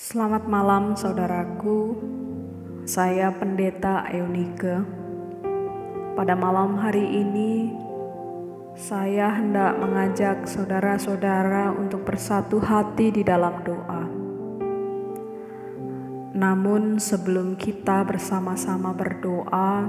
Selamat malam saudaraku, saya Pendeta Eunike. Pada malam hari ini, saya hendak mengajak saudara-saudara untuk bersatu hati di dalam doa. Namun, sebelum kita bersama-sama berdoa,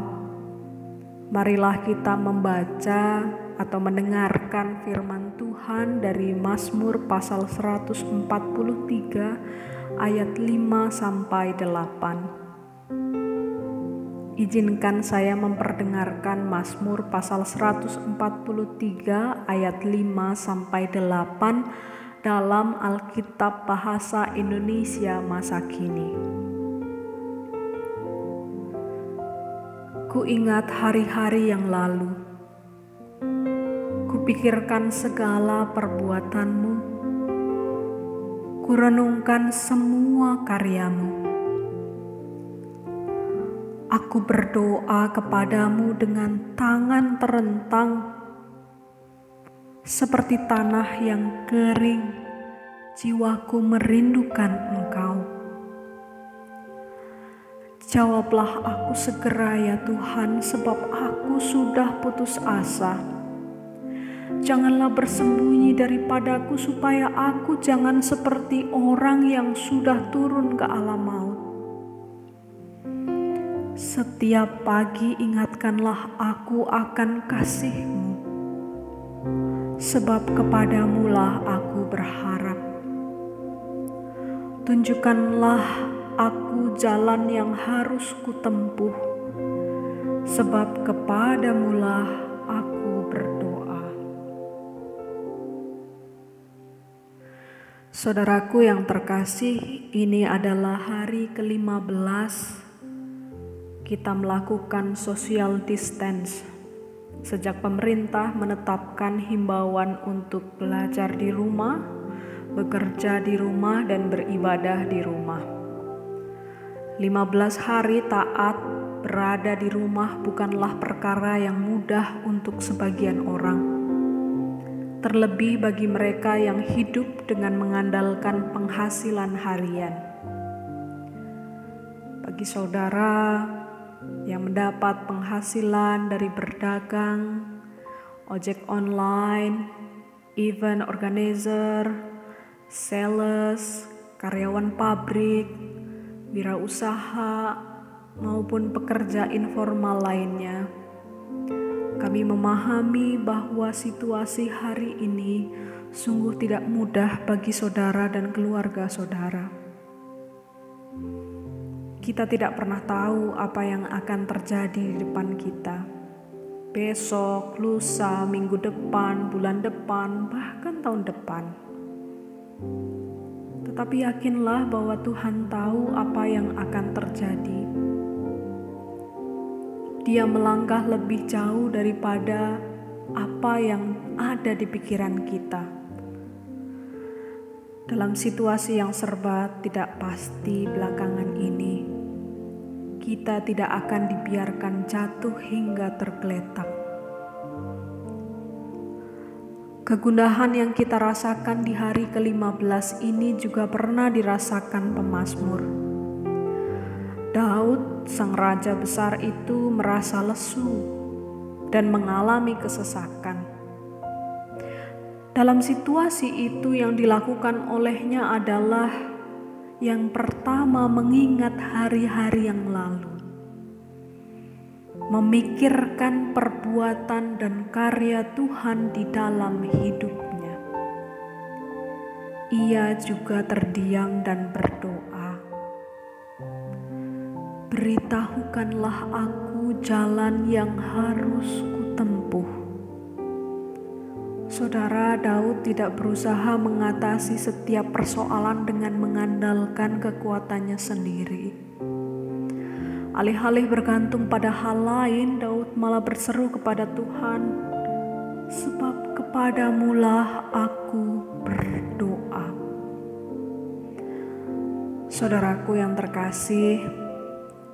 marilah kita membaca atau mendengarkan firman Tuhan dari Mazmur pasal 143 ayat 5 sampai 8. Izinkan saya memperdengarkan Mazmur pasal 143 ayat 5 sampai 8 dalam Alkitab Bahasa Indonesia masa kini. Ku ingat hari-hari yang lalu Kupikirkan segala perbuatanmu, kurenungkan semua karyamu. Aku berdoa kepadamu dengan tangan terentang, seperti tanah yang kering, jiwaku merindukan engkau. Jawablah aku segera ya Tuhan, sebab aku sudah putus asa Janganlah bersembunyi daripadaku supaya aku jangan seperti orang yang sudah turun ke alam maut. Setiap pagi ingatkanlah aku akan kasihmu, sebab kepadamulah aku berharap. Tunjukkanlah aku jalan yang harus kutempuh, sebab kepadamulah Saudaraku yang terkasih, ini adalah hari ke-15 kita melakukan social distance. Sejak pemerintah menetapkan himbauan untuk belajar di rumah, bekerja di rumah dan beribadah di rumah. 15 hari taat berada di rumah bukanlah perkara yang mudah untuk sebagian orang terlebih bagi mereka yang hidup dengan mengandalkan penghasilan harian. Bagi saudara yang mendapat penghasilan dari berdagang, ojek online, event organizer, sales, karyawan pabrik, wirausaha, maupun pekerja informal lainnya kami memahami bahwa situasi hari ini sungguh tidak mudah bagi saudara dan keluarga saudara. Kita tidak pernah tahu apa yang akan terjadi di depan kita. Besok, lusa, minggu depan, bulan depan, bahkan tahun depan. Tetapi yakinlah bahwa Tuhan tahu apa yang akan terjadi dia melangkah lebih jauh daripada apa yang ada di pikiran kita. Dalam situasi yang serba tidak pasti belakangan ini, kita tidak akan dibiarkan jatuh hingga tergeletak. Kegundahan yang kita rasakan di hari ke-15 ini juga pernah dirasakan pemazmur. Daud, sang raja besar itu, merasa lesu dan mengalami kesesakan. Dalam situasi itu, yang dilakukan olehnya adalah yang pertama mengingat hari-hari yang lalu, memikirkan perbuatan dan karya Tuhan di dalam hidupnya. Ia juga terdiam dan berdoa beritahukanlah aku jalan yang harus kutempuh. Saudara Daud tidak berusaha mengatasi setiap persoalan dengan mengandalkan kekuatannya sendiri. Alih-alih bergantung pada hal lain, Daud malah berseru kepada Tuhan, "Sebab kepadamulah aku berdoa." Saudaraku yang terkasih,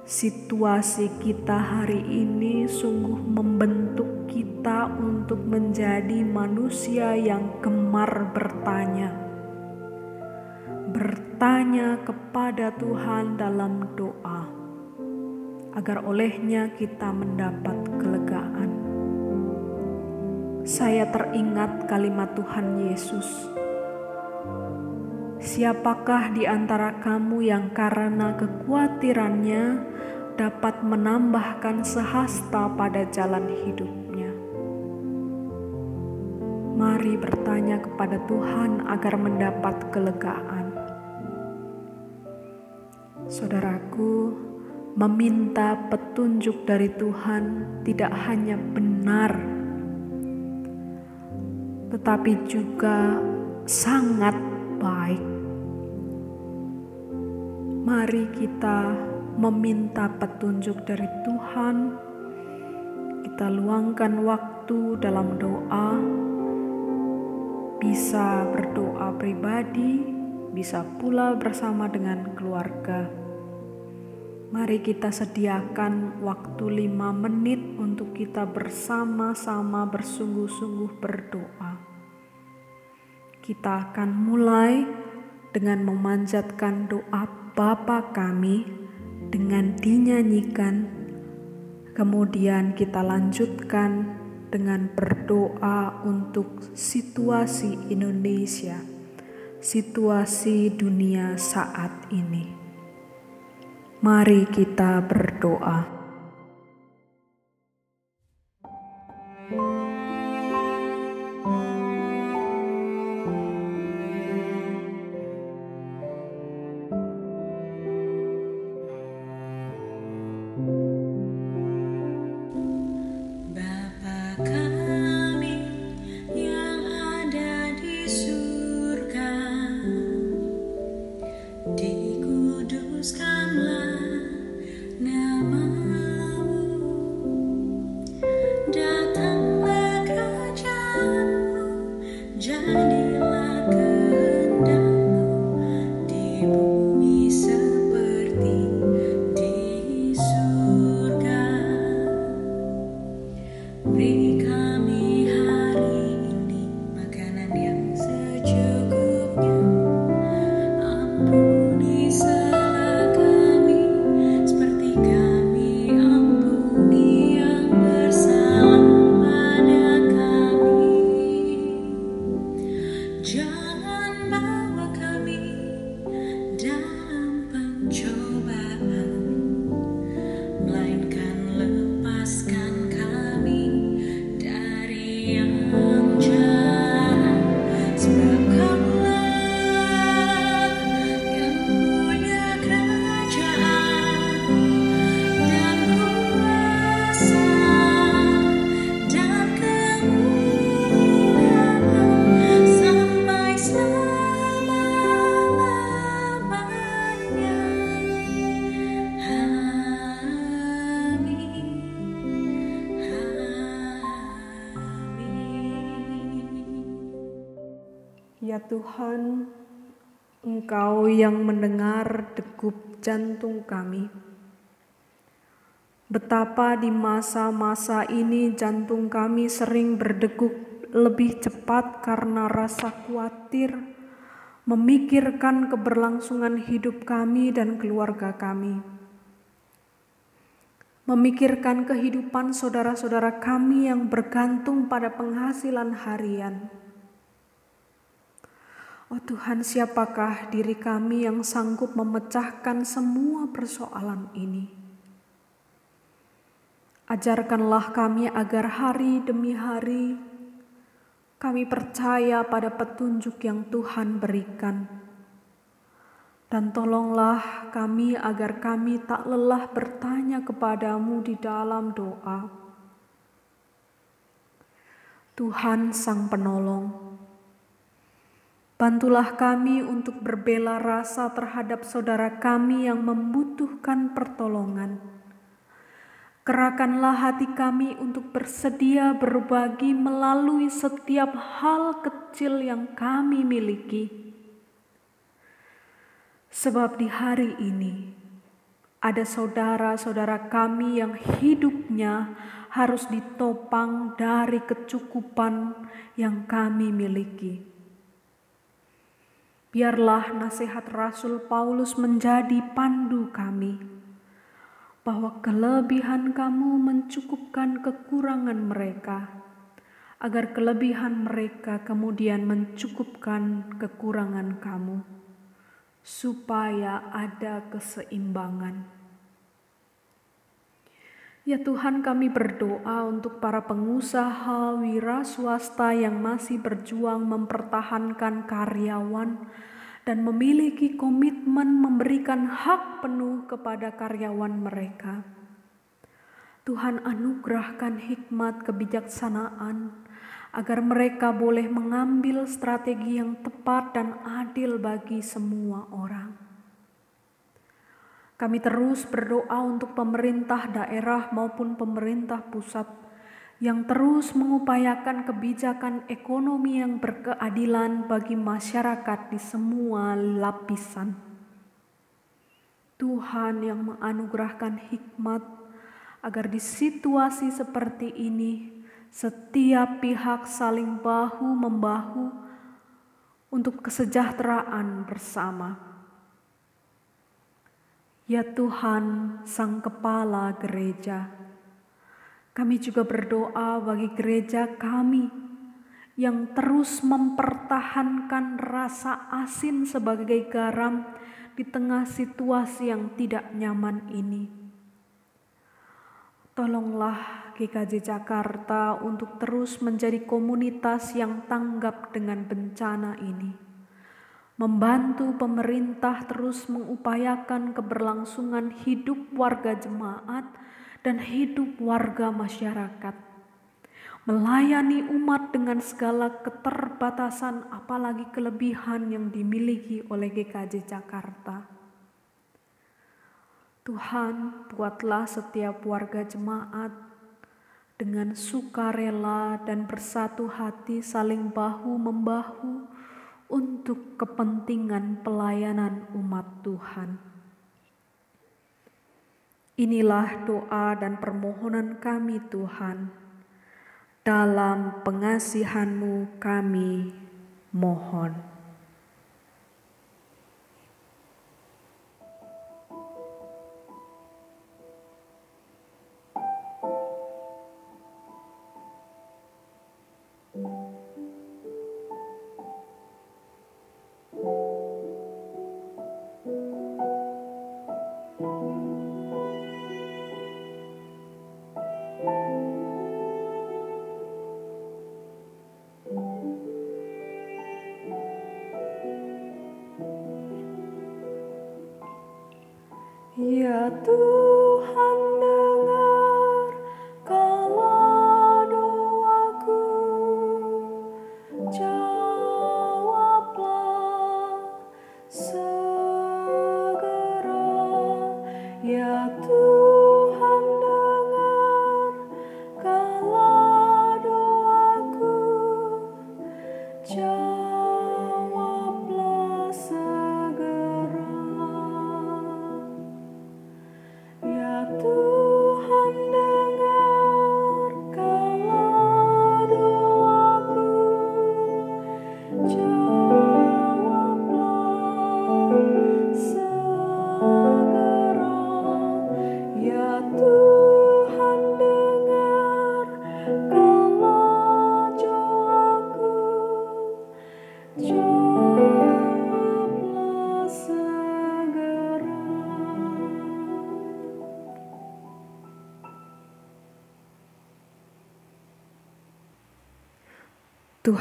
Situasi kita hari ini sungguh membentuk kita untuk menjadi manusia yang gemar bertanya, bertanya kepada Tuhan dalam doa, agar olehnya kita mendapat kelegaan. Saya teringat kalimat Tuhan Yesus. Siapakah di antara kamu yang karena kekhawatirannya dapat menambahkan sehasta pada jalan hidupnya? Mari bertanya kepada Tuhan agar mendapat kelegaan. Saudaraku, meminta petunjuk dari Tuhan tidak hanya benar tetapi juga sangat baik. Mari kita meminta petunjuk dari Tuhan. Kita luangkan waktu dalam doa, bisa berdoa pribadi, bisa pula bersama dengan keluarga. Mari kita sediakan waktu lima menit untuk kita bersama-sama bersungguh-sungguh berdoa. Kita akan mulai dengan memanjatkan doa Bapa kami dengan dinyanyikan. Kemudian kita lanjutkan dengan berdoa untuk situasi Indonesia, situasi dunia saat ini. Mari kita berdoa. Tuhan, Engkau yang mendengar degup jantung kami. Betapa di masa-masa ini jantung kami sering berdegup lebih cepat karena rasa khawatir, memikirkan keberlangsungan hidup kami dan keluarga kami. Memikirkan kehidupan saudara-saudara kami yang bergantung pada penghasilan harian Oh Tuhan, siapakah diri kami yang sanggup memecahkan semua persoalan ini? Ajarkanlah kami agar hari demi hari kami percaya pada petunjuk yang Tuhan berikan. Dan tolonglah kami agar kami tak lelah bertanya kepadamu di dalam doa. Tuhan Sang Penolong, Bantulah kami untuk berbela rasa terhadap saudara kami yang membutuhkan pertolongan. Gerakanlah hati kami untuk bersedia berbagi melalui setiap hal kecil yang kami miliki. Sebab di hari ini ada saudara-saudara kami yang hidupnya harus ditopang dari kecukupan yang kami miliki. Biarlah nasihat Rasul Paulus menjadi pandu kami, bahwa kelebihan kamu mencukupkan kekurangan mereka, agar kelebihan mereka kemudian mencukupkan kekurangan kamu, supaya ada keseimbangan. Ya Tuhan kami berdoa untuk para pengusaha wira swasta yang masih berjuang mempertahankan karyawan dan memiliki komitmen memberikan hak penuh kepada karyawan mereka. Tuhan anugerahkan hikmat kebijaksanaan agar mereka boleh mengambil strategi yang tepat dan adil bagi semua orang. Kami terus berdoa untuk pemerintah daerah maupun pemerintah pusat yang terus mengupayakan kebijakan ekonomi yang berkeadilan bagi masyarakat di semua lapisan. Tuhan yang menganugerahkan hikmat agar di situasi seperti ini setiap pihak saling bahu-membahu untuk kesejahteraan bersama. Ya Tuhan, Sang Kepala Gereja, kami juga berdoa bagi gereja kami yang terus mempertahankan rasa asin sebagai garam di tengah situasi yang tidak nyaman ini. Tolonglah GKJ Jakarta untuk terus menjadi komunitas yang tanggap dengan bencana ini membantu pemerintah terus mengupayakan keberlangsungan hidup warga jemaat dan hidup warga masyarakat. Melayani umat dengan segala keterbatasan apalagi kelebihan yang dimiliki oleh GKJ Jakarta. Tuhan, buatlah setiap warga jemaat dengan sukarela dan bersatu hati saling bahu-membahu untuk kepentingan pelayanan umat Tuhan. Inilah doa dan permohonan kami Tuhan. Dalam pengasihanmu kami mohon. Ya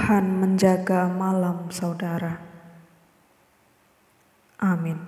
Tuhan menjaga malam saudara. Amin.